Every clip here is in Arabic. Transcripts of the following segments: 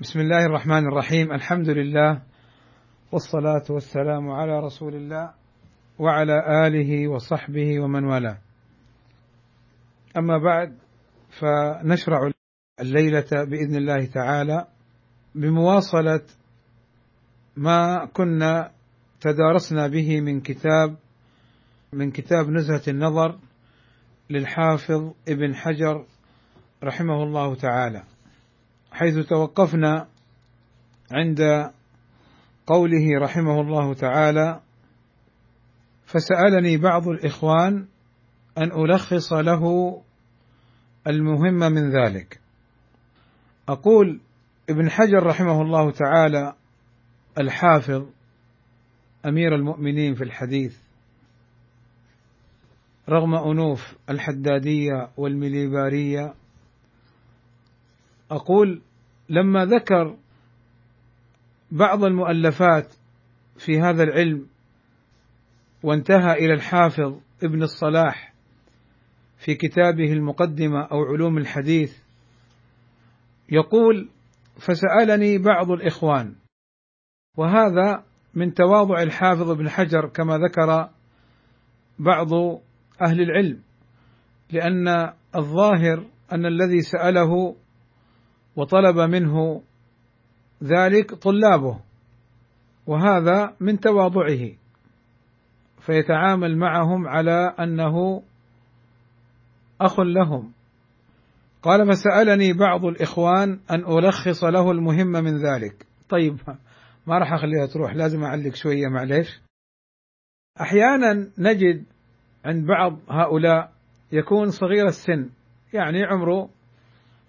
بسم الله الرحمن الرحيم. الحمد لله والصلاة والسلام على رسول الله وعلى آله وصحبه ومن والاه. أما بعد فنشرع الليلة بإذن الله تعالى بمواصلة ما كنا تدارسنا به من كتاب من كتاب نزهة النظر للحافظ ابن حجر رحمه الله تعالى. حيث توقفنا عند قوله رحمه الله تعالى فسألني بعض الإخوان أن ألخص له المهم من ذلك. أقول ابن حجر رحمه الله تعالى الحافظ أمير المؤمنين في الحديث رغم أنوف الحدادية والمليباريه أقول لما ذكر بعض المؤلفات في هذا العلم وانتهى إلى الحافظ ابن الصلاح في كتابه المقدمة أو علوم الحديث يقول فسألني بعض الإخوان وهذا من تواضع الحافظ ابن حجر كما ذكر بعض أهل العلم لأن الظاهر أن الذي سأله وطلب منه ذلك طلابه وهذا من تواضعه فيتعامل معهم على أنه أخ لهم. قال فسالني بعض الإخوان أن ألخص له المهم من ذلك. طيب ما راح أخليها تروح لازم أعلق شوية معليش. أحيانا نجد عند بعض هؤلاء يكون صغير السن يعني عمره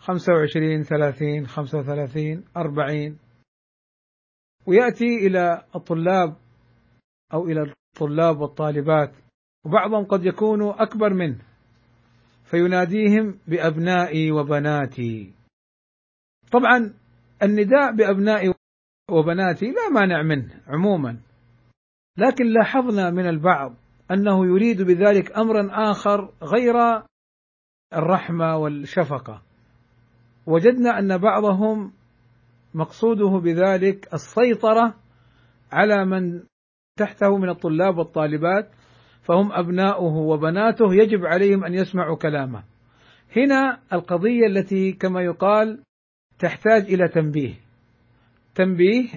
خمسة وعشرين ثلاثين خمسة وثلاثين أربعين. ويأتي إلى الطلاب أو إلى الطلاب والطالبات وبعضهم قد يكونوا أكبر منه فيناديهم بأبنائي وبناتي. طبعا النداء بأبنائي وبناتي لا مانع منه عموما لكن لاحظنا من البعض أنه يريد بذلك أمرا آخر غير الرحمة والشفقة. وجدنا أن بعضهم مقصوده بذلك السيطرة على من تحته من الطلاب والطالبات فهم أبناؤه وبناته يجب عليهم أن يسمعوا كلامه. هنا القضية التي كما يقال تحتاج إلى تنبيه. تنبيه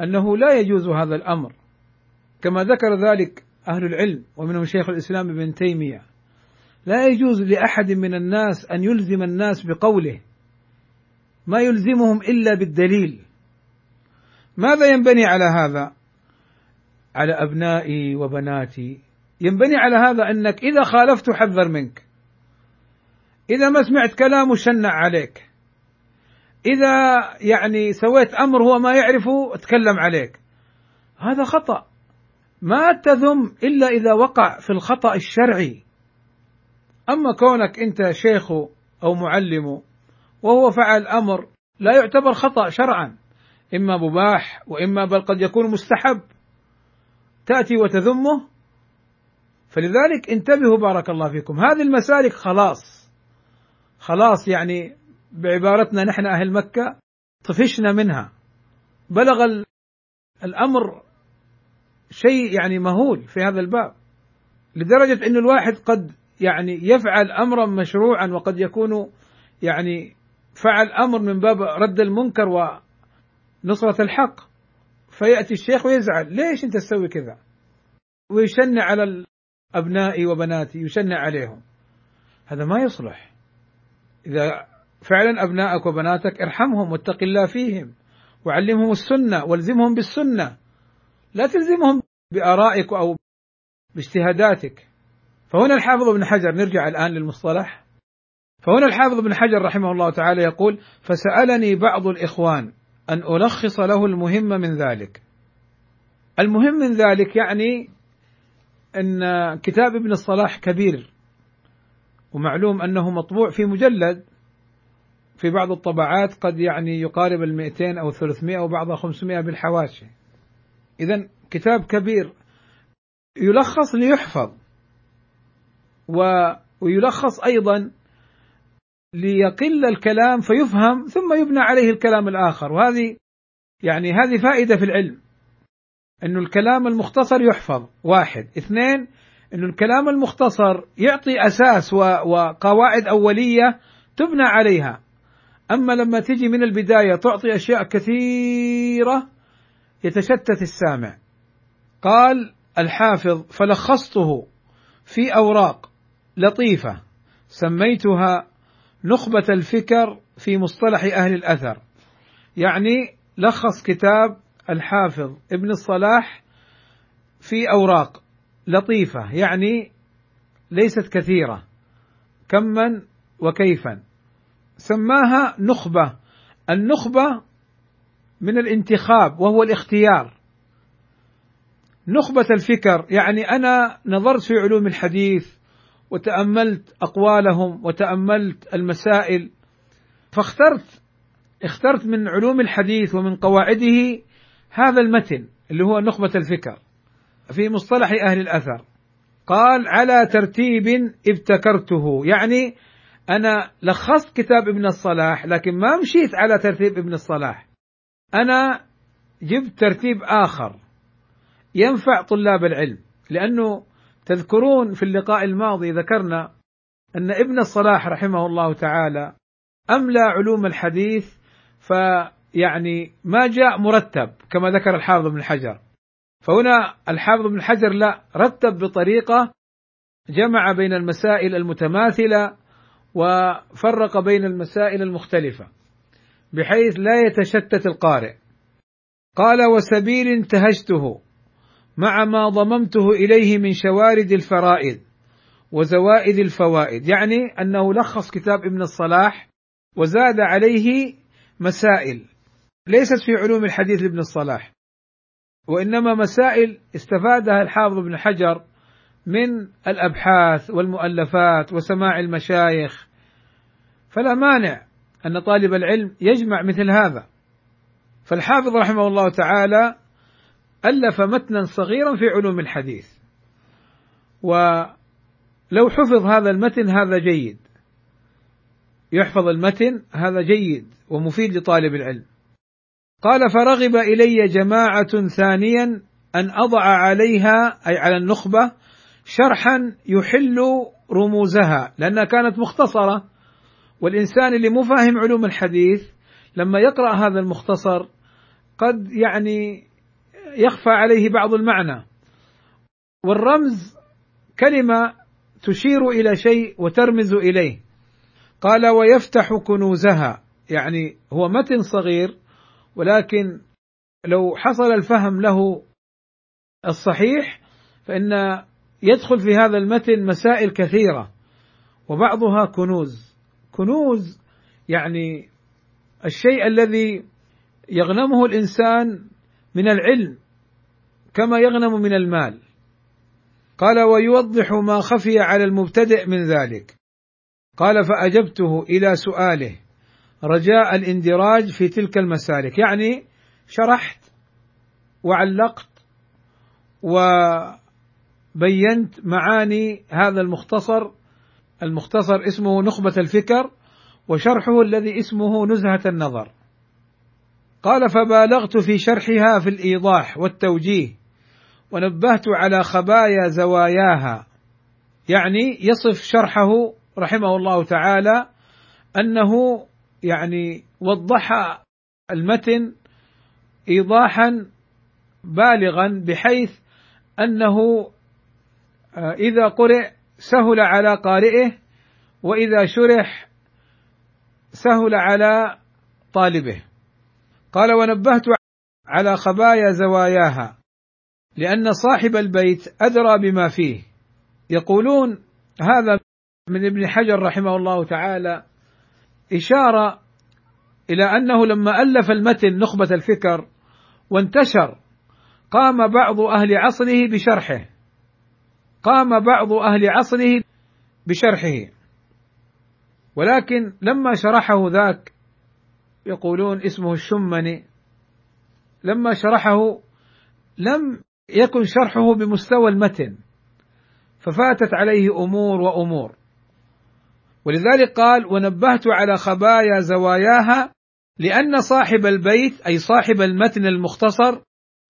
أنه لا يجوز هذا الأمر. كما ذكر ذلك أهل العلم ومنهم شيخ الإسلام ابن تيمية. لا يجوز لأحد من الناس أن يلزم الناس بقوله. ما يلزمهم إلا بالدليل. ماذا ينبني على هذا؟ على أبنائي وبناتي. ينبني على هذا أنك إذا خالفت حذر منك. إذا ما سمعت كلامه شنع عليك. إذا يعني سويت أمر هو ما يعرفه تكلم عليك. هذا خطأ. ما تذم إلا إذا وقع في الخطأ الشرعي. أما كونك أنت شيخه أو معلمه وهو فعل أمر لا يعتبر خطأ شرعا إما مباح وإما بل قد يكون مستحب. تأتي وتذمه فلذلك انتبهوا بارك الله فيكم. هذه المسالك خلاص. خلاص يعني بعبارتنا نحن أهل مكة طفشنا منها. بلغ الأمر شيء يعني مهول في هذا الباب لدرجة أن الواحد قد يعني يفعل أمرا مشروعا وقد يكون يعني فعل أمر من باب رد المنكر ونصرة الحق فيأتي الشيخ ويزعل ليش أنت تسوي كذا؟ ويشنع على أبنائي وبناتي يشنع عليهم. هذا ما يصلح. إذا فعلا أبنائك وبناتك ارحمهم واتق الله فيهم وعلمهم السنة والزمهم بالسنة. لا تلزمهم بآرائك أو باجتهاداتك. فهنا الحافظ ابن حجر نرجع الآن للمصطلح. فهنا الحافظ ابن حجر رحمه الله تعالى يقول فسألني بعض الإخوان أن ألخص له المهم من ذلك. المهم من ذلك يعني أن كتاب ابن الصلاح كبير ومعلوم أنه مطبوع في مجلد. في بعض الطبعات قد يعني يقارب المئتين أو ثلاثمائة وبعضها خمسمائة بالحواشي. إذا كتاب كبير يلخص ليحفظ. ويلخص أيضا ليقل الكلام فيفهم ثم يبنى عليه الكلام الآخر. وهذه يعني هذه فائدة في العلم أنه الكلام المختصر يحفظ. واحد. اثنين أنه الكلام المختصر يعطي أساس وقواعد أولية تبنى عليها. أما لما تجي من البداية تعطي أشياء كثيرة يتشتت السامع. قال الحافظ فلخصته في أوراق لطيفة. سميتها نخبة الفكر في مصطلح أهل الأثر. يعني لخص كتاب الحافظ ابن الصلاح في أوراق. لطيفة يعني ليست كثيرة. كما وكيفا. سماها نخبة. النخبة من الانتخاب وهو الاختيار. نخبة الفكر يعني أنا نظرت في علوم الحديث وتأملت أقوالهم وتأملت المسائل فاخترت اخترت من علوم الحديث ومن قواعده هذا المتن اللي هو نخبة الفكر في مصطلح أهل الأثر. قال على ترتيب ابتكرته. يعني أنا لخصت كتاب ابن الصلاح لكن ما مشيت على ترتيب ابن الصلاح. أنا جبت ترتيب آخر ينفع طلاب العلم لأنه تذكرون في اللقاء الماضي ذكرنا أن ابن الصلاح رحمه الله تعالى أملى علوم الحديث فيعني ما جاء مرتب كما ذكر الحافظ بن حجر. فهنا الحافظ بن حجر لا رتب بطريقة جمع بين المسائل المتماثلة وفرق بين المسائل المختلفة بحيث لا يتشتت القارئ. قال وسبيل انتهجته. مع ما ضممته إليه من شوارد الفرائض وزوائد الفوائد. يعني أنه لخص كتاب ابن الصلاح وزاد عليه مسائل ليست في علوم الحديث لابن الصلاح وإنما مسائل استفادها الحافظ ابن حجر من الأبحاث والمؤلفات وسماع المشايخ. فلا مانع أن طالب العلم يجمع مثل هذا. فالحافظ رحمه الله تعالى ألف متنا صغيرا في علوم الحديث. ولو حفظ هذا المتن هذا جيد. يحفظ المتن هذا جيد ومفيد لطالب العلم. قال فرغب إلي جماعة ثانيا أن أضع عليها أي على النخبة شرحا يحل رموزها لأنها كانت مختصرة. والإنسان اللي مو فاهم علوم الحديث لما يقرأ هذا المختصر قد يعني يخفى عليه بعض المعنى. والرمز كلمة تشير إلى شيء وترمز إليه. قال ويفتح كنوزها. يعني هو متن صغير ولكن لو حصل الفهم له الصحيح فإن يدخل في هذا المتن مسائل كثيرة وبعضها كنوز. كنوز يعني الشيء الذي يغنمه الإنسان من العلم. كما يغنم من المال. قال ويوضح ما خفي على المبتدئ من ذلك. قال فأجبته إلى سؤاله. رجاء الاندراج في تلك المسالك. يعني شرحت وعلقت وبينت معاني هذا المختصر. المختصر اسمه نخبة الفكر وشرحه الذي اسمه نزهة النظر. قال فبالغت في شرحها في الإيضاح والتوجيه. ونبهت على خبايا زواياها. يعني يصف شرحه رحمه الله تعالى أنه يعني وضح المتن ايضاحا بالغا بحيث أنه آه، إذا قرئ سهل على قارئه وإذا شرح سهل على طالبه. قال ونبهت على خبايا زواياها لأن صاحب البيت أدرى بما فيه. يقولون هذا من ابن حجر رحمه الله تعالى إشارة إلى أنه لما ألف المتن نخبة الفكر وانتشر قام بعض أهل عصره بشرحه. قام بعض أهل عصره بشرحه. ولكن لما شرحه ذاك يقولون اسمه الشمني. لما شرحه لم يكن شرحه بمستوى المتن ففاتت عليه أمور وأمور. ولذلك قال ونبهت على خبايا زواياها لأن صاحب البيت أي صاحب المتن المختصر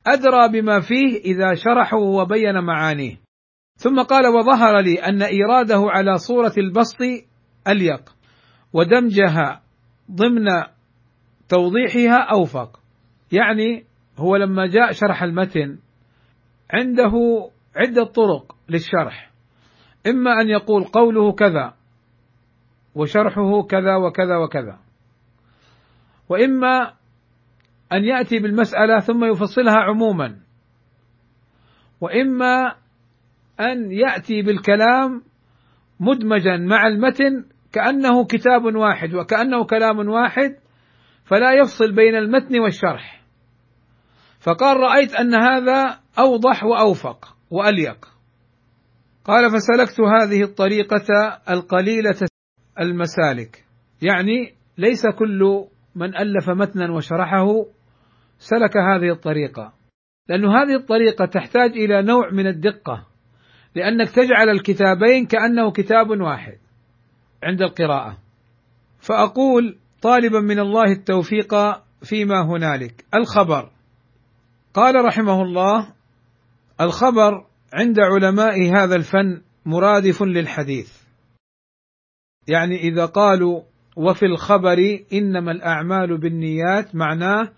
أدرى بما فيه إذا شرحه وبين معانيه. ثم قال وظهر لي أن إيراده على صورة البسط أليق ودمجها ضمن توضيحها أوفق. يعني هو لما جاء شرح المتن عنده عدة طرق للشرح. إما أن يقول قوله كذا وشرحه كذا وكذا وكذا. وإما أن يأتي بالمسألة ثم يفصلها عموما. وإما أن يأتي بالكلام مدمجا مع المتن كأنه كتاب واحد وكأنه كلام واحد فلا يفصل بين المتن والشرح. فقال رأيت أن هذا أوضح وأوفق وأليق. قال فسلكت هذه الطريقة القليلة المسالك. يعني ليس كل من ألف متنا وشرحه سلك هذه الطريقة. لأن هذه الطريقة تحتاج إلى نوع من الدقة لأنك تجعل الكتابين كأنه كتاب واحد عند القراءة. فأقول طالبا من الله التوفيق فيما هنالك. الخبر. قال رحمه الله الخبر عند علماء هذا الفن مرادف للحديث. يعني إذا قالوا وفي الخبر إنما الأعمال بالنيات معناه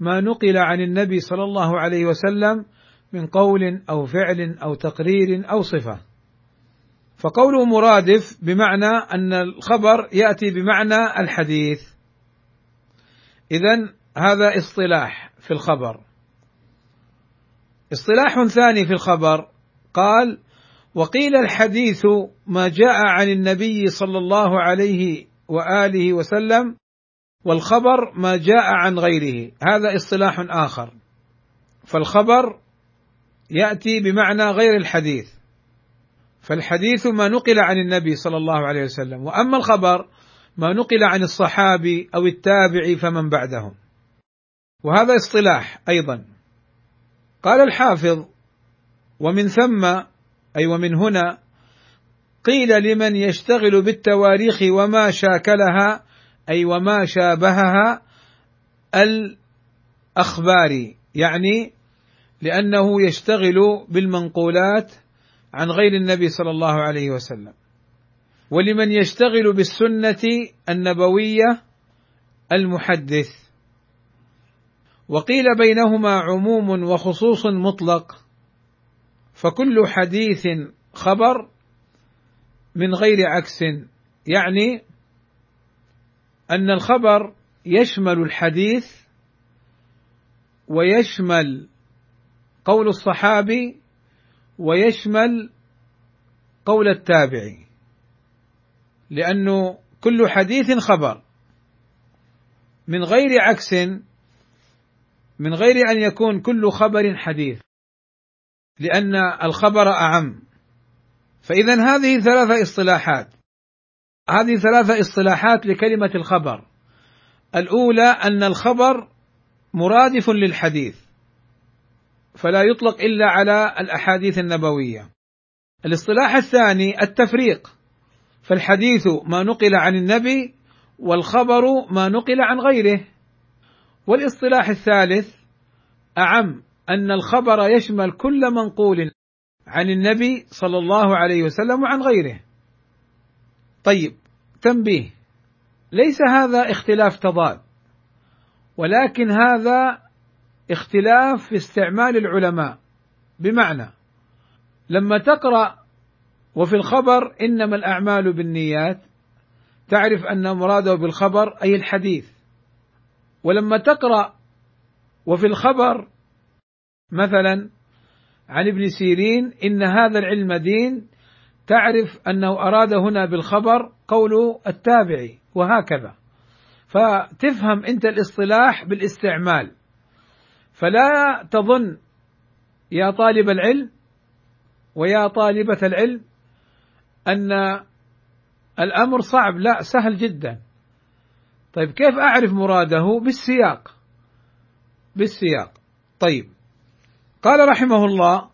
ما نقل عن النبي صلى الله عليه وسلم من قول أو فعل أو تقرير أو صفة. فقوله مرادف بمعنى أن الخبر يأتي بمعنى الحديث. اذا هذا اصطلاح في الخبر. اصطلاح ثاني في الخبر قال وقيل الحديث ما جاء عن النبي صلى الله عليه وآله وسلم والخبر ما جاء عن غيره. هذا اصطلاح آخر. فالخبر يأتي بمعنى غير الحديث. فالحديث ما نقل عن النبي صلى الله عليه وسلم وأما الخبر ما نقل عن الصحابي أو التابعي فمن بعدهم. وهذا اصطلاح أيضا. قال الحافظ ومن ثم أي ومن هنا قيل لمن يشتغل بالتواريخ وما شاكلها أي وما شابهها الاخبار يعني لأنه يشتغل بالمنقولات عن غير النبي صلى الله عليه وسلم. ولمن يشتغل بالسنة النبوية المحدث. وقيل بينهما عموم وخصوص مطلق فكل حديث خبر من غير عكس يعني أن الخبر يشمل الحديث ويشمل قول الصحابي ويشمل قول التابعي لأنه كل حديث خبر من غير عكس من غير أن يكون كل خبر حديث لأن الخبر أعم. فإذا هذه ثلاثة اصطلاحات. هذه ثلاثة اصطلاحات لكلمة الخبر. الأولى أن الخبر مرادف للحديث فلا يطلق إلا على الأحاديث النبوية. الاصطلاح الثاني التفريق فالحديث ما نقل عن النبي والخبر ما نقل عن غيره. والاصطلاح الثالث أعم أن الخبر يشمل كل منقول عن النبي صلى الله عليه وسلم وعن غيره. طيب تنبيه. ليس هذا اختلاف تضاد ولكن هذا اختلاف في استعمال العلماء. بمعنى لما تقرأ وفي الخبر إنما الأعمال بالنيات تعرف أن مراده بالخبر أي الحديث. ولما تقرأ وفي الخبر مثلا عن ابن سيرين إن هذا العلم دين تعرف أنه أراد هنا بالخبر قول التابعي وهكذا. فتفهم أنت الاصطلاح بالاستعمال. فلا تظن يا طالب العلم ويا طالبة العلم أن الأمر صعب لا سهل جدا. طيب كيف أعرف مراده؟ بالسياق. بالسياق. طيب. قال رحمه الله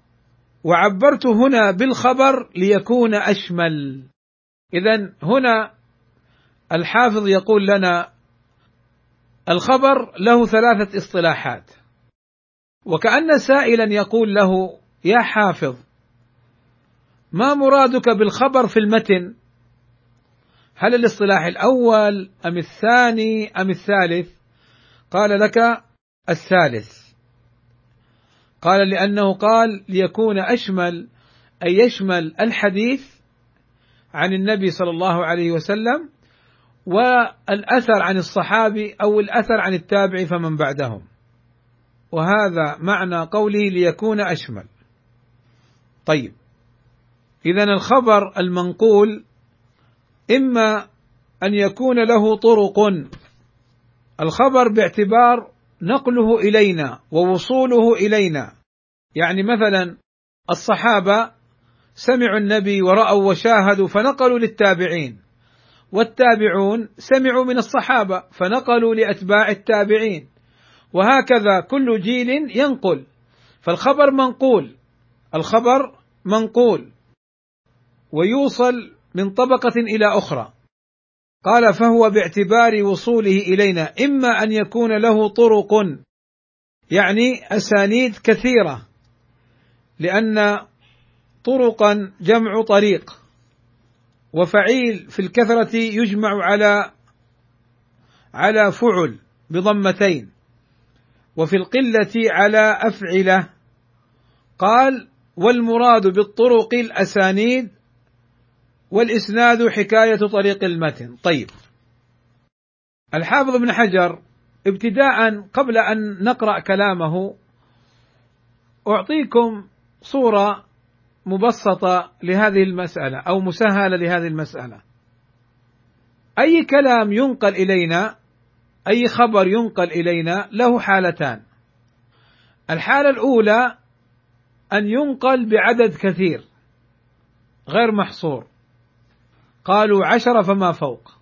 وعبرت هنا بالخبر ليكون أشمل. اذا هنا الحافظ يقول لنا الخبر له ثلاثة اصطلاحات. وكأن سائلا يقول له يا حافظ ما مرادك بالخبر في المتن؟ هل الاصطلاح الأول أم الثاني أم الثالث؟ قال لك الثالث. قال لأنه قال ليكون أشمل أي يشمل الحديث عن النبي صلى الله عليه وسلم والأثر عن الصحابي أو الأثر عن التابع فمن بعدهم. وهذا معنى قوله ليكون أشمل. طيب. اذا الخبر المنقول إما أن يكون له طرق. الخبر باعتبار نقله إلينا ووصوله إلينا. يعني مثلا الصحابة سمعوا النبي ورأوا وشاهدوا فنقلوا للتابعين والتابعون سمعوا من الصحابة فنقلوا لأتباع التابعين وهكذا كل جيل ينقل. فالخبر منقول الخبر منقول ويوصل من طبقة إلى أخرى. قال فهو باعتبار وصوله إلينا إما أن يكون له طرق يعني أسانيد كثيرة لأن طرقا جمع طريق وفعيل في الكثرة يجمع على على فعل بضمتين وفي القلة على أفعلة. قال والمراد بالطرق الأسانيد والإسناد حكاية طريق المتن. طيب. الحافظ ابن حجر ابتداء قبل أن نقرأ كلامه أعطيكم صورة مبسطة لهذه المسألة أو مسهلة لهذه المسألة. أي كلام ينقل إلينا أي خبر ينقل إلينا له حالتان. الحالة الأولى أن ينقل بعدد كثير غير محصور. قالوا عشرة فما فوق.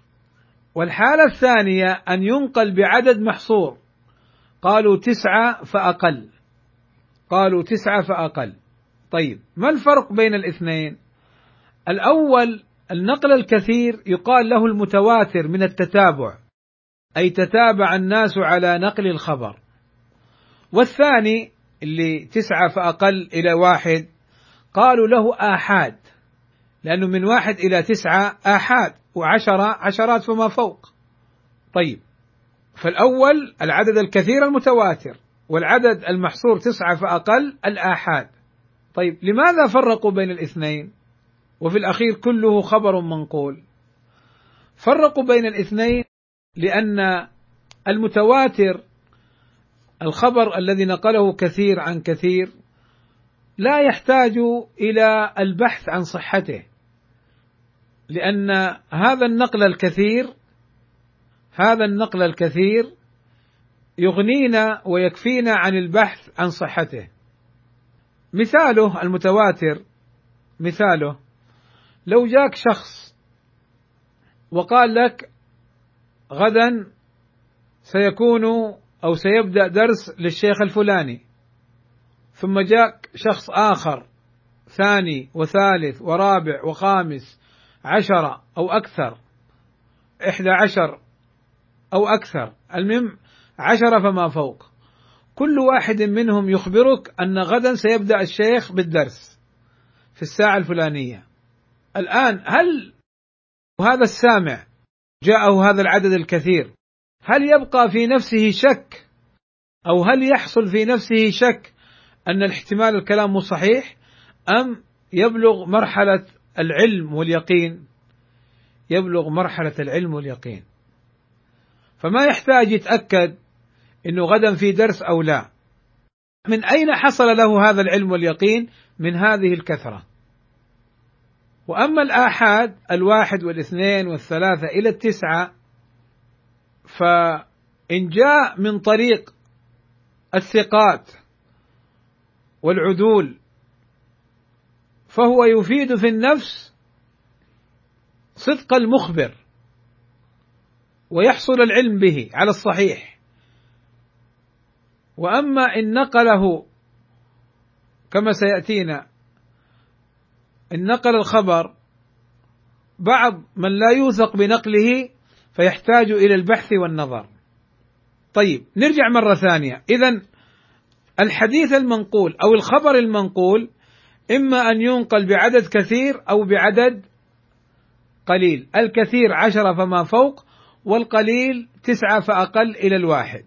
والحالة الثانية أن ينقل بعدد محصور. قالوا تسعة فأقل. قالوا تسعة فأقل. طيب ما الفرق بين الاثنين؟ الأول النقل الكثير يقال له المتواتر من التتابع أي تتابع الناس على نقل الخبر. والثاني اللي تسعة فأقل إلى واحد قالوا له آحاد. لأنه من واحد إلى تسعة آحاد وعشرة عشرات فما فوق. طيب فالأول العدد الكثير المتواتر والعدد المحصور تسعة فأقل الآحاد. طيب لماذا فرقوا بين الاثنين؟ وفي الأخير كله خبر منقول. فرقوا بين الاثنين لأن المتواتر الخبر الذي نقله كثير عن كثير لا يحتاج إلى البحث عن صحته. لأن هذا النقل الكثير هذا النقل الكثير يغنينا ويكفينا عن البحث عن صحته. مثاله المتواتر مثاله لو جاك شخص وقال لك غدا سيكون أو سيبدأ درس للشيخ الفلاني ثم جاء شخص آخر ثاني وثالث ورابع وخامس عشرة أو أكثر إحدى عشر أو أكثر المهم عشرة فما فوق. كل واحد منهم يخبرك أن غدا سيبدأ الشيخ بالدرس في الساعة الفلانية. الآن هل هذا السامع جاءه هذا العدد الكثير هل يبقى في نفسه شك أو هل يحصل في نفسه شك أن الاحتمال الكلام مو صحيح أم يبلغ مرحلة العلم واليقين يبلغ مرحلة العلم واليقين. فما يحتاج يتأكد إنه غدا في درس أو لا. من أين حصل له هذا العلم واليقين؟ من هذه الكثرة. وأما الآحاد الواحد والاثنين والثلاثة إلى التسعة فإن جاء من طريق الثقات والعدول فهو يفيد في النفس صدق المخبر ويحصل العلم به على الصحيح وأما إن نقله كما سيأتينا إن نقل الخبر بعض من لا يوثق بنقله فيحتاج إلى البحث والنظر. طيب نرجع مرة ثانية، اذا الحديث المنقول أو الخبر المنقول إما أن ينقل بعدد كثير أو بعدد قليل، الكثير عشرة فما فوق والقليل تسعة فأقل إلى الواحد.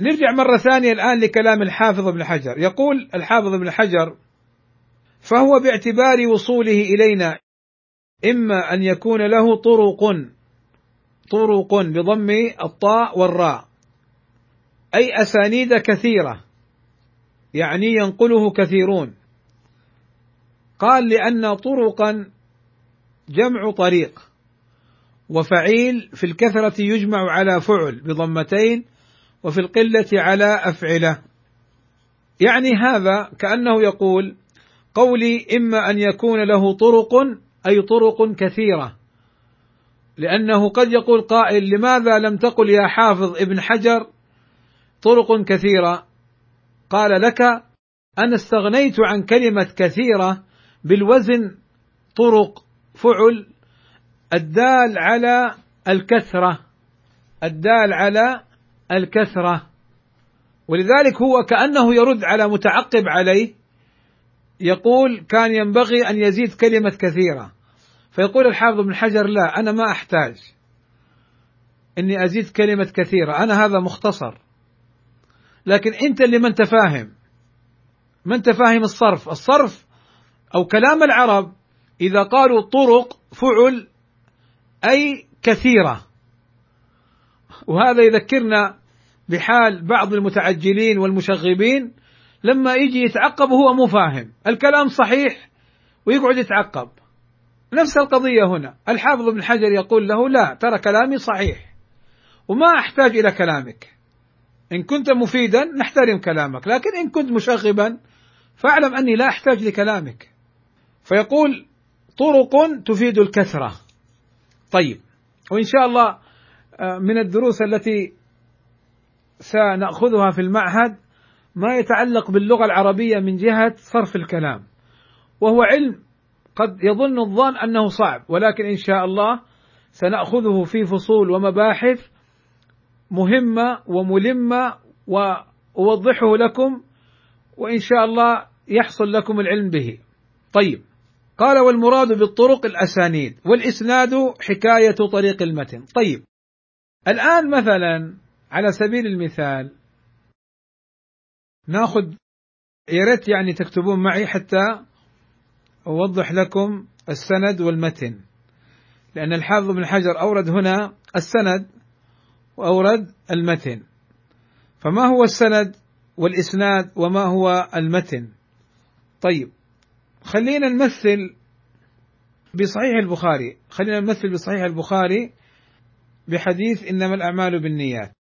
نرجع مرة ثانية الآن لكلام الحافظ ابن حجر، يقول الحافظ ابن حجر: فهو باعتبار وصوله إلينا إما أن يكون له طرق طرق بضم الطاء والراء أي أسانيد كثيرة يعني ينقله كثيرون. قال لأن طرقا جمع طريق وفعيل في الكثرة يجمع على فعل بضمتين وفي القلة على أفعلة. يعني هذا كأنه يقول قولي إما أن يكون له طرق أي طرق كثيرة. لأنه قد يقول قائل لماذا لم تقل يا حافظ ابن حجر طرق كثيرة؟ قال لك أنا استغنيت عن كلمة كثيرة بالوزن طرق فعل الدال على الكثرة الدال على الكثرة. ولذلك هو كأنه يرد على متعقب عليه يقول كان ينبغي أن يزيد كلمة كثيرة. فيقول الحافظ بن حجر لا أنا ما أحتاج إني أزيد كلمة كثيرة أنا هذا مختصر. لكن أنت اللي ما أنت فاهم ما أنت فاهم الصرف. الصرف أو كلام العرب إذا قالوا طرق فعل أي كثيرة. وهذا يذكرنا بحال بعض المتعجلين والمشغبين لما يجي يتعقب وهو مو فاهم. الكلام صحيح ويقعد يتعقب. نفس القضية هنا. الحافظ ابن حجر يقول له لا ترى كلامي صحيح وما أحتاج إلى كلامك. إن كنت مفيدا نحترم كلامك لكن إن كنت مشغبا فاعلم أني لا أحتاج لكلامك. فيقول طرق تفيد الكثرة. طيب وإن شاء الله آه، من الدروس التي سنأخذها في المعهد ما يتعلق باللغة العربية من جهة صرف الكلام وهو علم قد يظن الظان أنه صعب ولكن إن شاء الله سنأخذه في فصول ومباحث مهمة وملمة وأوضحه لكم وإن شاء الله يحصل لكم العلم به. طيب قال والمراد بالطرق الأسانيد والإسناد حكاية طريق المتن. طيب الآن مثلا على سبيل المثال ناخذ يا ريت يعني تكتبون معي حتى أوضح لكم السند والمتن. لأن الحافظ بن حجر أورد هنا السند وأورد المتن. فما هو السند والإسناد وما هو المتن؟ طيب خلينا نمثل بصحيح البخاري خلينا نمثل بصحيح البخاري بحديث إنما الأعمال بالنيات.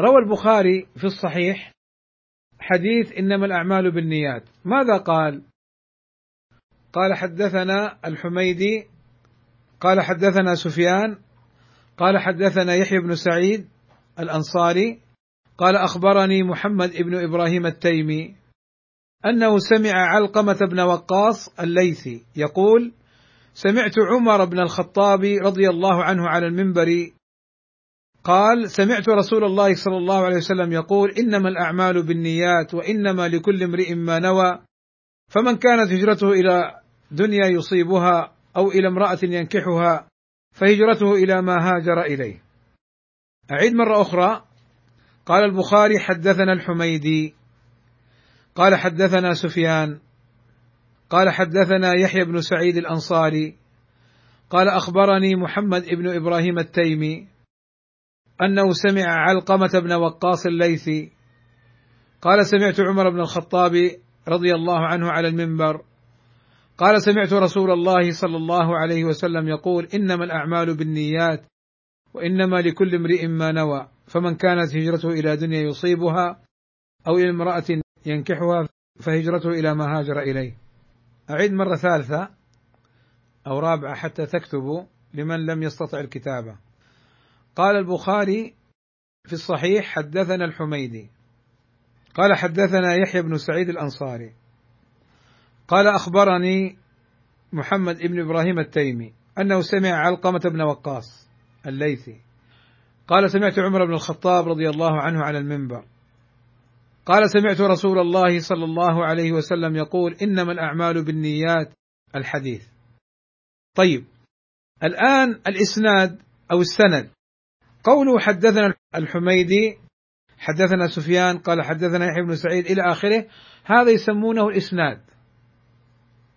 روى البخاري في الصحيح حديث إنما الأعمال بالنيات. ماذا قال؟ قال حدثنا الحميدي قال حدثنا سفيان قال حدثنا يحيى بن سعيد الأنصاري قال أخبرني محمد بن إبراهيم التيمي. أنه سمع علقمة بن وقاص الليثي يقول سمعت عمر بن الخطاب رضي الله عنه على المنبر قال سمعت رسول الله صلى الله عليه وسلم يقول إنما الأعمال بالنيات وإنما لكل امرئ ما نوى فمن كانت هجرته إلى دنيا يصيبها أو إلى امرأة ينكحها فهجرته إلى ما هاجر إليه. أعيد مرة أخرى قال البخاري حدثنا الحميدي قال حدثنا سفيان قال حدثنا يحيى بن سعيد الأنصاري قال أخبرني محمد بن إبراهيم التيمي أنه سمع علقمة بن وقاص الليثي قال سمعت عمر بن الخطاب رضي الله عنه على المنبر قال سمعت رسول الله صلى الله عليه وسلم يقول إنما الأعمال بالنيات وإنما لكل امرئ ما نوى فمن كانت هجرته إلى دنيا يصيبها أو إلى امرأة ينكحها فهجرته إلى ما هاجر إليه. أعيد مرة ثالثة أو رابعة حتى تكتبوا لمن لم يستطع الكتابة. قال البخاري في الصحيح حدثنا الحميدي قال حدثنا يحيى بن سعيد الأنصاري قال أخبرني محمد بن إبراهيم التيمي أنه سمع علقمة بن وقاص الليثي قال سمعت عمر بن الخطاب رضي الله عنه على المنبر قال سمعت رسول الله صلى الله عليه وسلم يقول إنما الأعمال بالنيات الحديث. طيب الآن الإسناد أو السند. قوله حدثنا الحميدي حدثنا سفيان قال حدثنا يحيى بن سعيد إلى آخره هذا يسمونه الإسناد.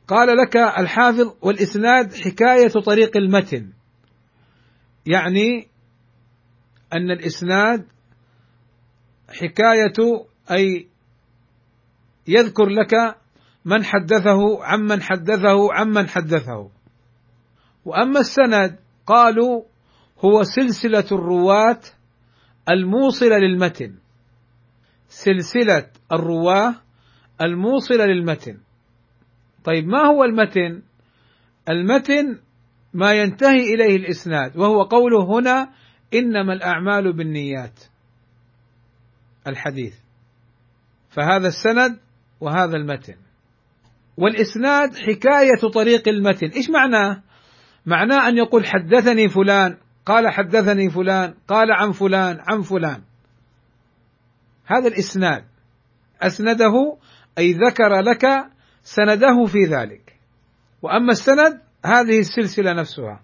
قال لك الحافظ والإسناد حكاية طريق المتن. يعني أن الإسناد حكاية أي يذكر لك من حدثه عمن حدثه عمن حدثه. وأما السند قالوا هو سلسلة الرواة الموصلة للمتن. سلسلة الرواة الموصلة للمتن. طيب ما هو المتن؟ المتن ما ينتهي إليه الإسناد وهو قوله هنا إنما الأعمال بالنيات. الحديث. فهذا السند وهذا المتن. والإسناد حكاية طريق المتن. إيش معناه؟ معناه أن يقول حدثني فلان قال حدثني فلان قال عن فلان عن فلان. هذا الإسناد. أسنده أي ذكر لك سنده في ذلك. وأما السند هذه السلسلة نفسها.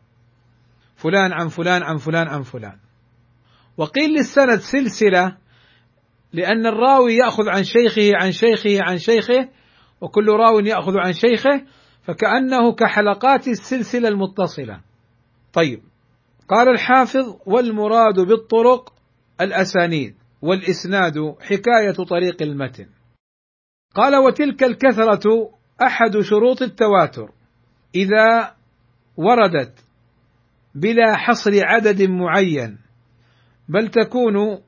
فلان عن فلان عن فلان عن فلان. وقيل للسند سلسلة لأن الراوي يأخذ عن شيخه عن شيخه عن شيخه وكل راو يأخذ عن شيخه فكأنه كحلقات السلسلة المتصلة. طيب. قال الحافظ والمراد بالطرق الأسانيد والإسناد حكاية طريق المتن. قال وتلك الكثرة أحد شروط التواتر. إذا وردت بلا حصر عدد معين بل تكون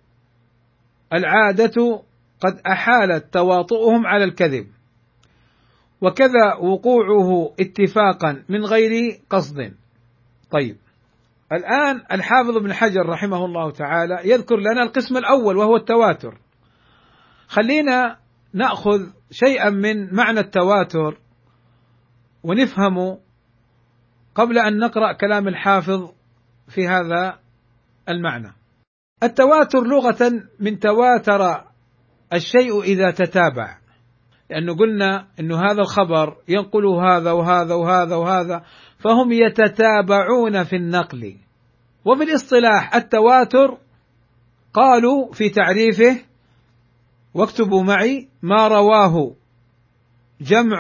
العادة قد أحالت تواطؤهم على الكذب وكذا وقوعه اتفاقا من غير قصد. طيب الآن الحافظ ابن حجر رحمه الله تعالى يذكر لنا القسم الأول وهو التواتر. خلينا نأخذ شيئا من معنى التواتر ونفهمه قبل أن نقرأ كلام الحافظ في هذا المعنى. التواتر لغة من تواتر الشيء إذا تتابع. لأنه قلنا أنه هذا الخبر ينقل هذا وهذا وهذا وهذا فهم يتتابعون في النقل. وفي الاصطلاح التواتر قالوا في تعريفه واكتبوا معي ما رواه جمع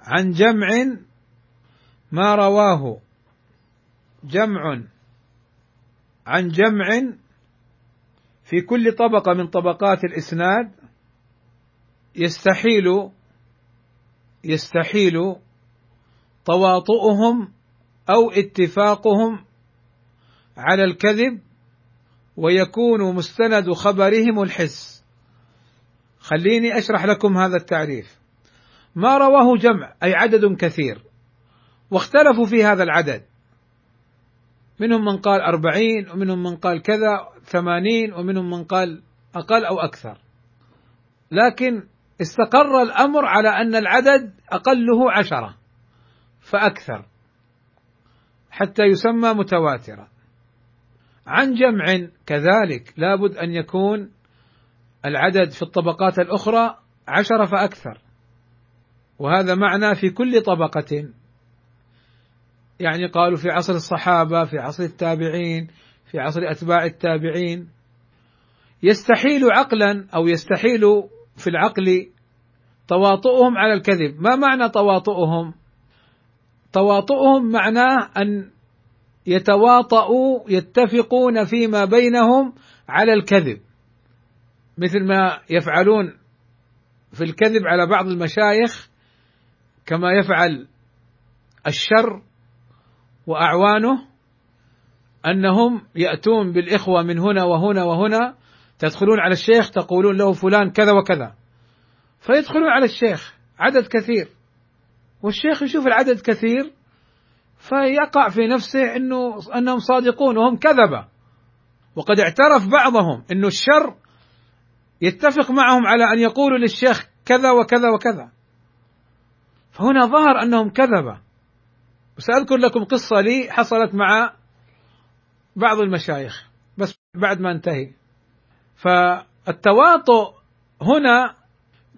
عن جمع ما رواه جمع عن جمع في كل طبقة من طبقات الإسناد يستحيل يستحيل تواطؤهم أو اتفاقهم على الكذب ويكون مستند خبرهم الحس. خليني أشرح لكم هذا التعريف. ما رواه جمع أي عدد كثير واختلفوا في هذا العدد. منهم من قال أربعين ومنهم من قال كذا ثمانين ومنهم من قال أقل أو أكثر. لكن استقر الأمر على أن العدد أقله عشرة فأكثر حتى يسمى متواترا. عن جمع كذلك لابد أن يكون العدد في الطبقات الأخرى عشرة فأكثر. وهذا معنى في كل طبقة. يعني قالوا في عصر الصحابة في عصر التابعين في عصر أتباع التابعين. يستحيل عقلا أو يستحيل في العقل تواطؤهم على الكذب. ما معنى تواطؤهم؟ تواطؤهم معناه أن يتواطؤوا يتفقون فيما بينهم على الكذب. مثل ما يفعلون في الكذب على بعض المشايخ كما يفعل الشر وأعوانه أنهم يأتون بالإخوة من هنا وهنا وهنا تدخلون على الشيخ تقولون له فلان كذا وكذا. فيدخلون على الشيخ عدد كثير. والشيخ يشوف العدد كثير فيقع في نفسه إنه أنهم صادقون وهم كذبة. وقد اعترف بعضهم إنه الشر يتفق معهم على أن يقولوا للشيخ كذا وكذا وكذا. فهنا ظهر أنهم كذبة. وساذكر لكم قصة لي حصلت مع بعض المشايخ بس بعد ما انتهي. فالتواطؤ هنا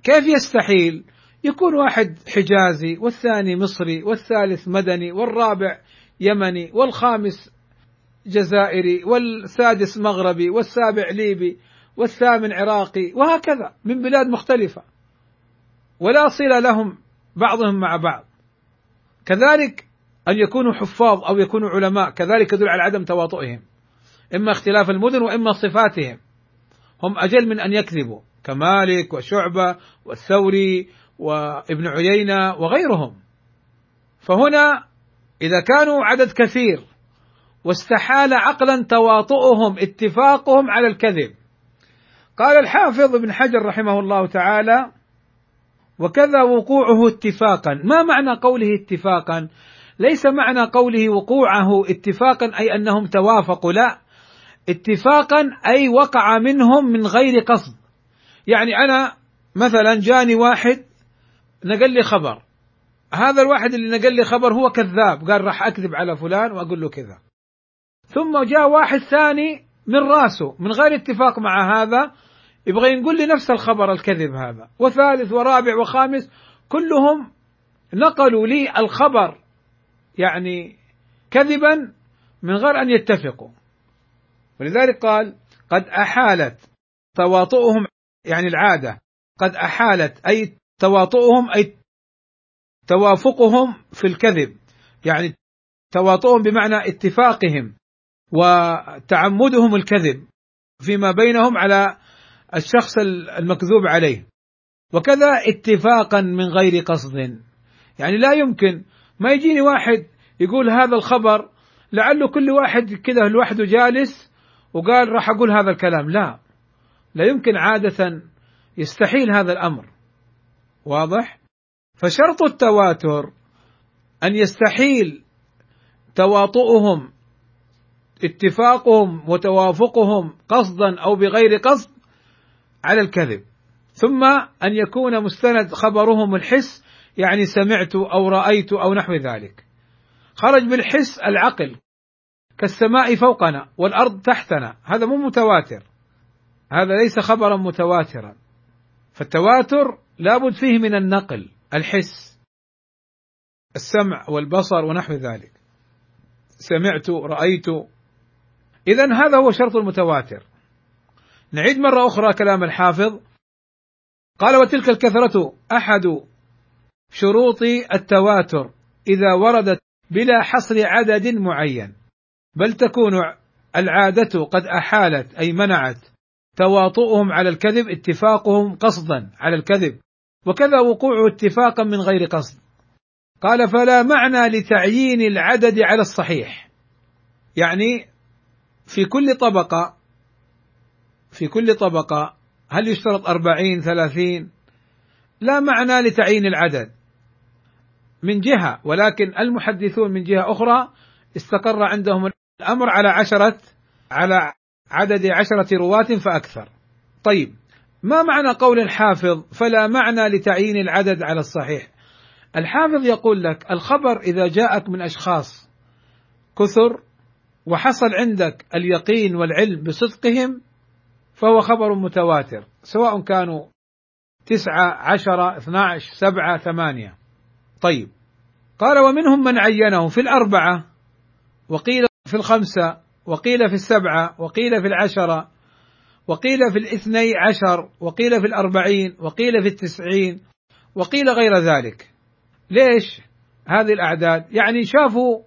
كيف يستحيل؟ يكون واحد حجازي والثاني مصري والثالث مدني والرابع يمني والخامس جزائري والسادس مغربي والسابع ليبي والثامن عراقي وهكذا من بلاد مختلفة. ولا صلة لهم بعضهم مع بعض. كذلك أن يكونوا حفاظ أو يكونوا علماء كذلك يدل على عدم تواطؤهم. إما اختلاف المدن وإما صفاتهم. هم أجل من أن يكذبوا كمالك وشعبة والثوري وابن عيينة وغيرهم. فهنا إذا كانوا عدد كثير واستحال عقلا تواطؤهم اتفاقهم على الكذب. قال الحافظ ابن حجر رحمه الله تعالى وكذا وقوعه اتفاقا. ما معنى قوله اتفاقا؟ ليس معنى قوله وقوعه اتفاقا أي أنهم توافقوا لا. اتفاقا أي وقع منهم من غير قصد. يعني أنا مثلا جاني واحد نقل لي خبر. هذا الواحد اللي نقل لي خبر هو كذاب قال راح أكذب على فلان وأقول له كذا. ثم جاء واحد ثاني من راسه من غير اتفاق مع هذا يبغى يقول لي نفس الخبر الكذب هذا. وثالث ورابع وخامس كلهم نقلوا لي الخبر يعني كذبا من غير أن يتفقوا. ولذلك قال قد أحالت تواطؤهم يعني العادة قد أحالت أي تواطؤهم أي توافقهم في الكذب يعني تواطؤهم بمعنى اتفاقهم وتعمدهم الكذب فيما بينهم على الشخص المكذوب عليه. وكذا اتفاقا من غير قصد. يعني لا يمكن ما يجيني واحد يقول هذا الخبر لعله كل واحد كذا لوحده جالس وقال راح أقول هذا الكلام. لا. لا يمكن عادة يستحيل هذا الأمر. واضح؟ فشرط التواتر أن يستحيل تواطؤهم اتفاقهم وتوافقهم قصدا أو بغير قصد على الكذب. ثم أن يكون مستند خبرهم الحس يعني سمعت أو رأيت أو نحو ذلك. خرج بالحس العقل كالسماء فوقنا والأرض تحتنا. هذا مو متواتر. هذا ليس خبرا متواترا. فالتواتر لابد فيه من النقل الحس السمع والبصر ونحو ذلك. سمعت رأيت. اذا هذا هو شرط المتواتر. نعيد مرة أخرى كلام الحافظ. قال وتلك الكثرة أحد شروط التواتر إذا وردت بلا حصر عدد معين. بل تكون العادة قد أحالت أي منعت تواطؤهم على الكذب اتفاقهم قصدا على الكذب. وكذا وقوع اتفاقا من غير قصد. قال فلا معنى لتعيين العدد على الصحيح. يعني في كل طبقة في كل طبقة هل يشترط أربعين ثلاثين؟ لا معنى لتعيين العدد. من جهة ولكن المحدثون من جهة أخرى استقر عندهم الأمر على عشرة على عدد عشرة رواة فأكثر. طيب ما معنى قول الحافظ فلا معنى لتعيين العدد على الصحيح؟ الحافظ يقول لك الخبر إذا جاءك من أشخاص كثر وحصل عندك اليقين والعلم بصدقهم فهو خبر متواتر سواء كانوا تسعة عشرة اثنا عشر سبعة ثمانية. طيب. قال ومنهم من عينه في الأربعة وقيل في الخمسة وقيل في السبعة وقيل في العشرة وقيل في الاثني عشر وقيل في الأربعين وقيل في التسعين وقيل غير ذلك. ليش هذه الأعداد؟ يعني شافوا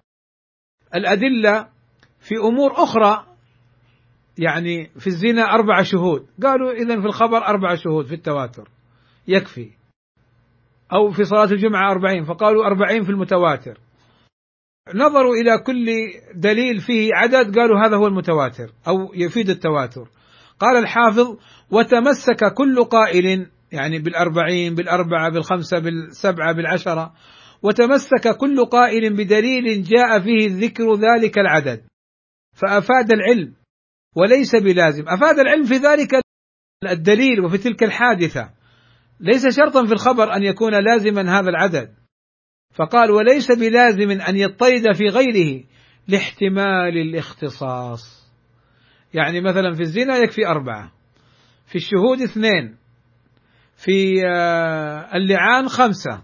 الأدلة في أمور أخرى يعني في الزنا أربع شهود. قالوا اذا في الخبر أربع شهود في التواتر. يكفي. أو في صلاة الجمعة أربعين فقالوا أربعين في المتواتر. نظروا إلى كل دليل فيه عدد قالوا هذا هو المتواتر أو يفيد التواتر. قال الحافظ وتمسك كل قائل يعني بالأربعين بالأربعة بالخمسة بالسبعة بالعشرة وتمسك كل قائل بدليل جاء فيه ذكر ذلك العدد. فأفاد العلم وليس بلازم. أفاد العلم في ذلك الدليل وفي تلك الحادثة. ليس شرطا في الخبر أن يكون لازما هذا العدد. فقال وليس بلازم أن يضطرد في غيره لاحتمال الاختصاص. يعني مثلا في الزنا يكفي أربعة في الشهود اثنين في آه، اللعان خمسة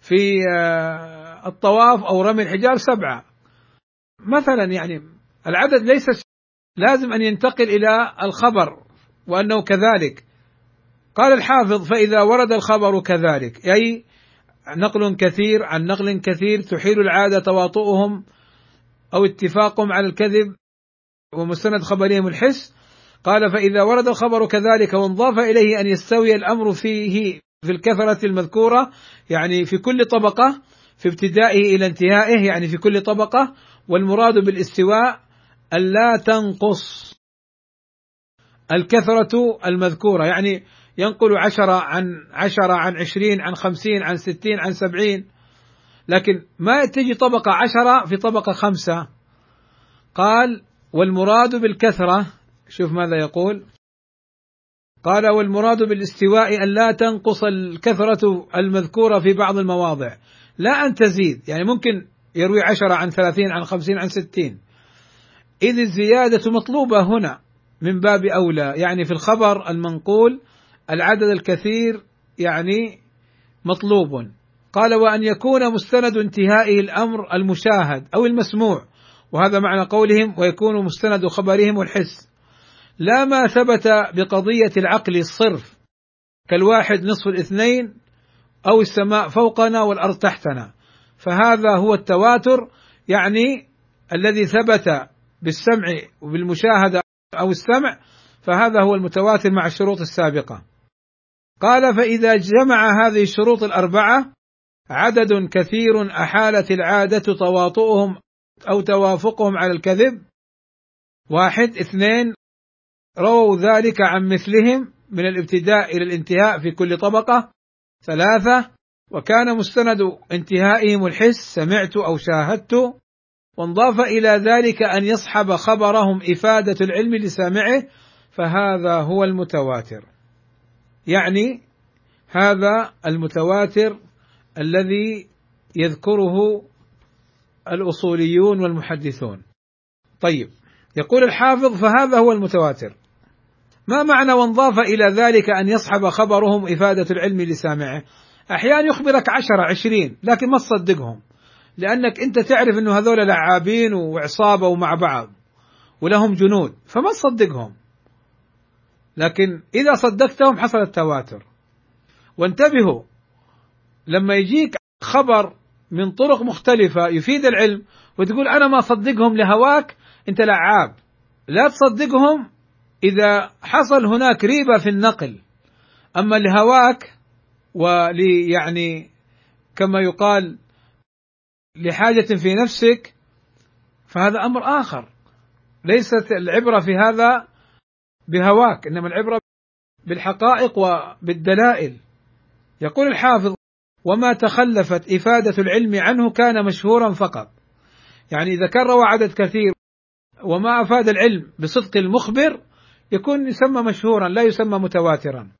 في آه، الطواف أو رمي الحجاب سبعة. مثلا يعني العدد ليس لازم أن ينتقل إلى الخبر وأنه كذلك. قال الحافظ فإذا ورد الخبر كذلك. أي نقل كثير عن نقل كثير تحيل العادة تواطؤهم أو اتفاقهم على الكذب ومستند خبرهم الحس. قال فإذا ورد الخبر كذلك وانضاف إليه أن يستوي الأمر فيه في الكثرة المذكورة يعني في كل طبقة في ابتدائه إلى انتهائه يعني في كل طبقة والمراد بالاستواء ألا تنقص الكثرة المذكورة. يعني ينقل عشرة عن عشرة عن عشرين عن خمسين عن ستين عن سبعين. لكن ما تجي طبقة عشرة في طبقة خمسة. قال والمراد بالكثرة شوف ماذا يقول. قال والمراد بالاستواء أن لا تنقص الكثرة المذكورة في بعض المواضع. لا أن تزيد يعني ممكن يروي عشرة عن ثلاثين عن خمسين عن ستين. إذ الزيادة مطلوبة هنا من باب أولى يعني في الخبر المنقول العدد الكثير يعني مطلوب. قال وأن يكون مستند انتهائه الأمر المشاهد أو المسموع وهذا معنى قولهم ويكون مستند خبرهم الحس. لا ما ثبت بقضية العقل الصرف كالواحد نصف الاثنين أو السماء فوقنا والأرض تحتنا. فهذا هو التواتر يعني الذي ثبت بالسمع وبالمشاهدة أو السمع فهذا هو المتواتر مع الشروط السابقة. قال فإذا جمع هذه الشروط الأربعة عدد كثير أحالت العادة تواطؤهم أو توافقهم على الكذب. واحد. اثنين. رووا ذلك عن مثلهم من الابتداء إلى الانتهاء في كل طبقة. ثلاثة. وكان مستند انتهائهم الحس سمعت أو شاهدت. وانضاف إلى ذلك أن يصحب خبرهم إفادة العلم لسامعه فهذا هو المتواتر. يعني هذا المتواتر الذي يذكره الأصوليون والمحدثون. طيب يقول الحافظ فهذا هو المتواتر. ما معنى وانضاف إلى ذلك أن يصحب خبرهم إفادة العلم لسامعه؟ أحيانا يخبرك عشرة عشرين لكن ما تصدقهم لأنك أنت تعرف إنه هذول لعابين وعصابة ومع بعض ولهم جنود فما تصدقهم لكن إذا صدقتهم حصل التواتر. وانتبهوا لما يجيك خبر من طرق مختلفة يفيد العلم وتقول أنا ما أصدقهم لهواك أنت لعاب. لا تصدقهم إذا حصل هناك ريبة في النقل. أما لهواك ولي يعني كما يقال لحاجة في نفسك فهذا أمر آخر. ليست العبرة في هذا بهواك إنما العبرة بالحقائق وبالدلائل. يقول الحافظ وما تخلفت إفادة العلم عنه كان مشهورا فقط. يعني إذا كان روى عدد كثير وما أفاد العلم بصدق المخبر يكون يسمى مشهورا لا يسمى متواترا.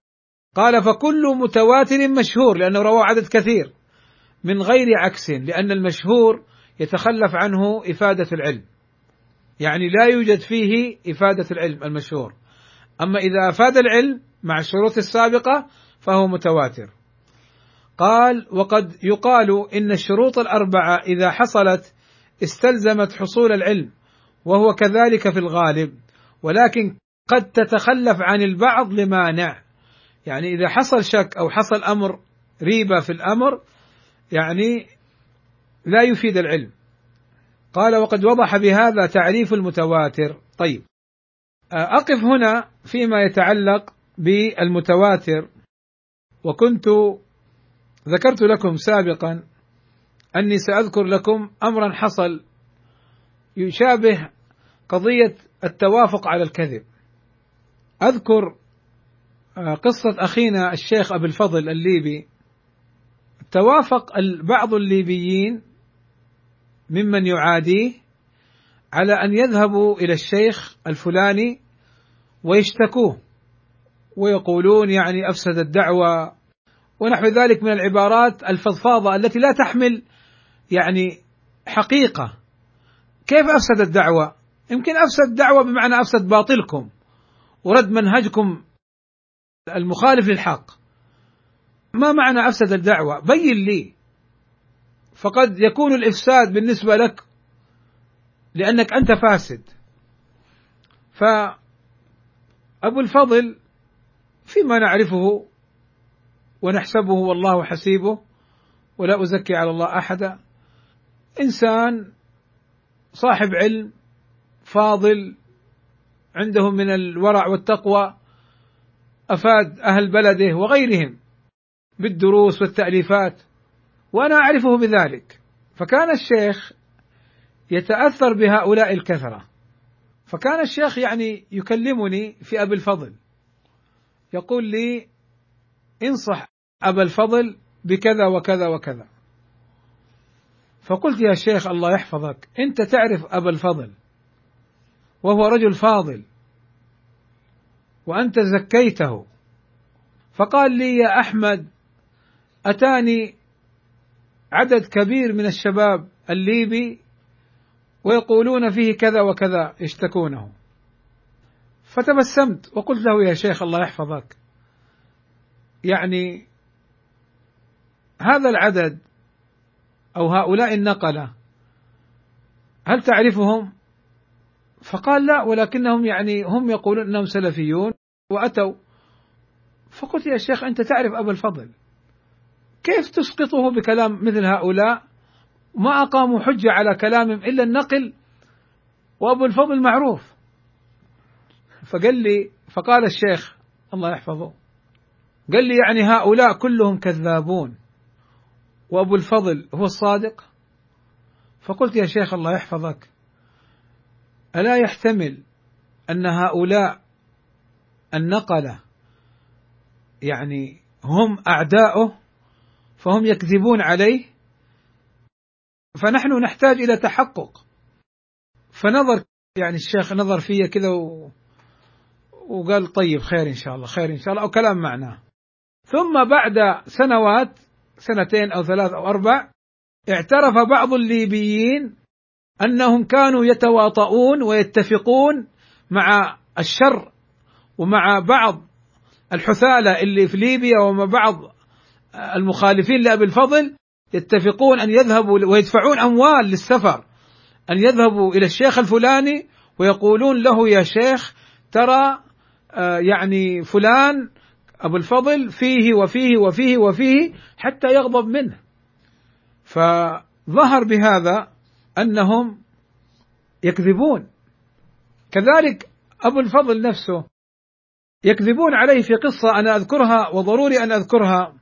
قال فكل متواتر مشهور لأنه روى عدد كثير من غير عكس لأن المشهور يتخلف عنه إفادة العلم. يعني لا يوجد فيه إفادة العلم المشهور. أما إذا أفاد العلم مع الشروط السابقة فهو متواتر. قال وقد يقال إن الشروط الأربعة إذا حصلت استلزمت حصول العلم وهو كذلك في الغالب ولكن قد تتخلف عن البعض لمانع. يعني إذا حصل شك أو حصل أمر ريبة في الأمر يعني لا يفيد العلم. قال وقد وضح بهذا تعريف المتواتر. طيب أقف هنا فيما يتعلق بالمتواتر. وكنت ذكرت لكم سابقا أني سأذكر لكم امرا حصل يشابه قضية التوافق على الكذب. أذكر آه، قصة أخينا الشيخ ابي الفضل الليبي. توافق بعض الليبيين ممن يعاديه على أن يذهبوا إلى الشيخ الفلاني ويشتكوه ويقولون يعني أفسد الدعوة ونحو ذلك من العبارات الفضفاضة التي لا تحمل يعني حقيقة كيف أفسد الدعوة؟ يمكن أفسد دعوة بمعنى أفسد باطلكم ورد منهجكم المخالف للحق ما معنى أفسد الدعوة؟ بين لي فقد يكون الإفساد بالنسبة لك لأنك أنت فاسد. فأبو الفضل فيما نعرفه ونحسبه والله حسيبه ولا أزكي على الله أحدا إنسان صاحب علم فاضل عنده من الورع والتقوى أفاد أهل بلده وغيرهم بالدروس والتأليفات وأنا أعرفه بذلك. فكان الشيخ يتأثر بهؤلاء الكثرة. فكان الشيخ يعني يكلمني في أبي الفضل. يقول لي انصح أبا الفضل بكذا وكذا وكذا. فقلت يا شيخ الله يحفظك أنت تعرف أبا الفضل وهو رجل فاضل وأنت زكيته. فقال لي يا أحمد أتاني عدد كبير من الشباب الليبي ويقولون فيه كذا وكذا يشتكونه. فتبسمت وقلت له يا شيخ الله يحفظك. يعني هذا العدد أو هؤلاء النقلة هل تعرفهم؟ فقال لا ولكنهم يعني هم يقولون إنهم سلفيون وأتوا. فقلت يا شيخ أنت تعرف ابا الفضل كيف تسقطه بكلام مثل هؤلاء؟ ما أقاموا حجة على كلامهم إلا النقل وأبو الفضل معروف فقال لي فقال الشيخ الله يحفظه قال لي يعني هؤلاء كلهم كذابون وأبو الفضل هو الصادق؟ فقلت يا شيخ الله يحفظك ألا يحتمل أن هؤلاء النقلة يعني هم أعداؤه فهم يكذبون عليه؟ فنحن نحتاج إلى تحقق. فنظر يعني الشيخ نظر في كذا و... وقال طيب خير إن شاء الله خير إن شاء الله أو كلام معناه. ثم بعد سنوات سنتين أو ثلاث أو أربع اعترف بعض الليبيين أنهم كانوا يتواطؤون ويتفقون مع الشر ومع بعض الحثالة اللي في ليبيا ومع بعض المخالفين لأبي الفضل يتفقون أن يذهبوا ويدفعون أموال للسفر أن يذهبوا إلى الشيخ الفلاني ويقولون له يا شيخ ترى آه، يعني فلان أبو الفضل فيه وفيه وفيه وفيه حتى يغضب منه. فظهر بهذا أنهم يكذبون. كذلك أبو الفضل نفسه يكذبون عليه في قصة أنا أذكرها وضروري أن أذكرها.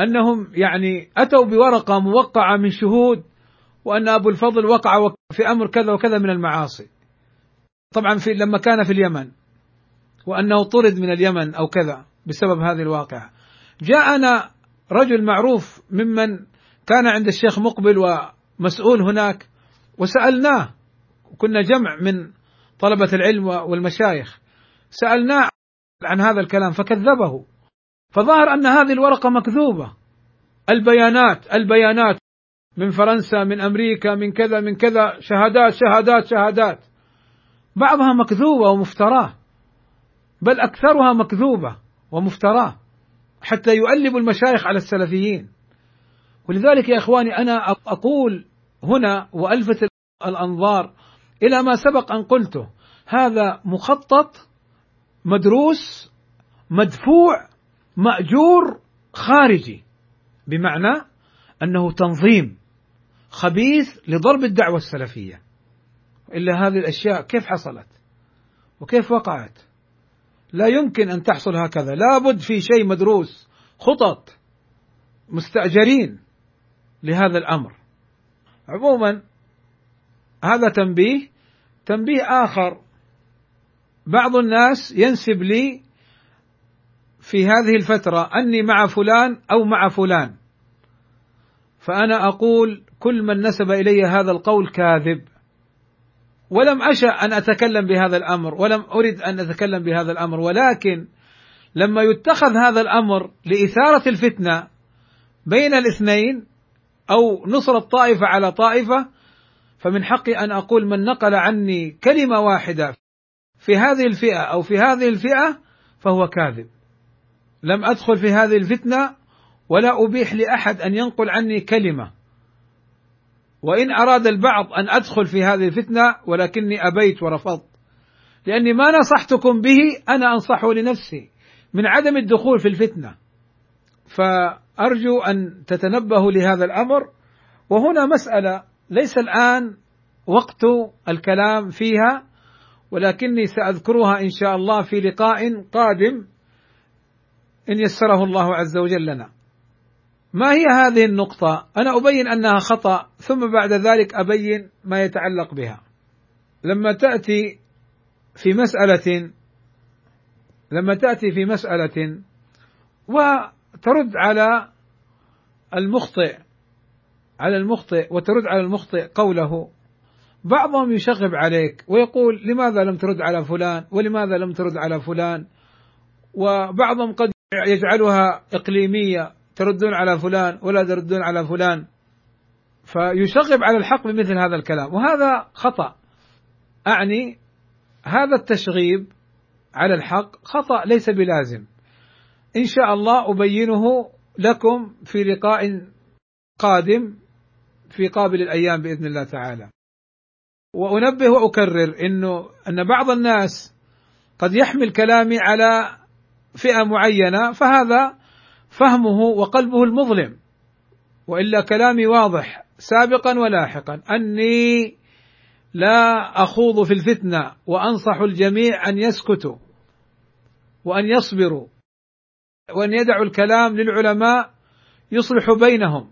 أنهم يعني أتوا بورقة موقعة من شهود وأن أبو الفضل وقع في أمر كذا وكذا من المعاصي. طبعا في لما كان في اليمن وأنه طرد من اليمن أو كذا بسبب هذه الواقعة. جاءنا رجل معروف ممن كان عند الشيخ مقبل ومسؤول هناك وسألناه كنا جمع من طلبة العلم والمشايخ سألناه عن هذا الكلام فكذبه. فظهر أن هذه الورقة مكذوبة. البيانات البيانات. من فرنسا من أمريكا من كذا من كذا. شهادات شهادات شهادات. بعضها مكذوبة ومفتراه. بل أكثرها مكذوبة ومفتراه. حتى يؤلب المشايخ على السلفيين. ولذلك يا إخواني أنا أقول هنا وألفت الأنظار إلى ما سبق أن قلته. هذا مخطط مدروس مدفوع مأجور خارجي بمعنى أنه تنظيم خبيث لضرب الدعوة السلفية. إلا هذه الأشياء كيف حصلت؟ وكيف وقعت؟ لا يمكن أن تحصل هكذا. لابد في شيء مدروس خطط مستأجرين لهذا الأمر. عموما هذا تنبيه تنبيه آخر. بعض الناس ينسب لي في هذه الفترة أني مع فلان أو مع فلان. فأنا أقول كل من نسب إلي هذا القول كاذب. ولم أشأ أن أتكلم بهذا الأمر ولم أرد أن أتكلم بهذا الأمر ولكن لما يتخذ هذا الأمر لإثارة الفتنة بين الاثنين أو نصرة طائفة على طائفة فمن حقي أن أقول من نقل عني كلمة واحدة في هذه الفئة أو في هذه الفئة فهو كاذب. لم أدخل في هذه الفتنة ولا أبيح لأحد أن ينقل عني كلمة. وإن أراد البعض أن أدخل في هذه الفتنة ولكني أبيت ورفضت. لأني ما نصحتكم به أنا أنصحه لنفسي من عدم الدخول في الفتنة. فأرجو أن تتنبهوا لهذا الأمر. وهنا مسألة ليس الآن وقت الكلام فيها ولكني سأذكرها إن شاء الله في لقاء قادم. إن يسره الله عز وجل لنا. ما هي هذه النقطة؟ أنا أبين أنها خطأ ثم بعد ذلك أبين ما يتعلق بها. لما تأتي في مسألة لما تأتي في مسألة وترد على المخطئ على المخطئ وترد على المخطئ قوله بعضهم يشغب عليك ويقول لماذا لم ترد على فلان ولماذا لم ترد على فلان وبعضهم قد يجعلها إقليمية تردون على فلان ولا تردون على فلان. فيشغب على الحق بمثل هذا الكلام. وهذا خطأ. أعني هذا التشغيب على الحق خطأ ليس بلازم. إن شاء الله أبينه لكم في لقاء قادم في قابل الأيام بإذن الله تعالى. وأنبه وأكرر أنه أن بعض الناس قد يحمل كلامي على فئة معينة فهذا فهمه وقلبه المظلم. وإلا كلامي واضح سابقا ولاحقا. أني لا أخوض في الفتنة وأنصح الجميع أن يسكتوا وأن يصبروا وأن يدعوا الكلام للعلماء يصلح بينهم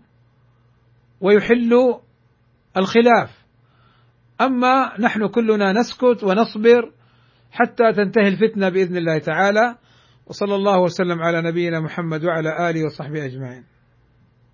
ويحل الخلاف. أما نحن كلنا نسكت ونصبر حتى تنتهي الفتنة بإذن الله تعالى. وصلى الله وسلم على نبينا محمد وعلى آله وصحبه أجمعين.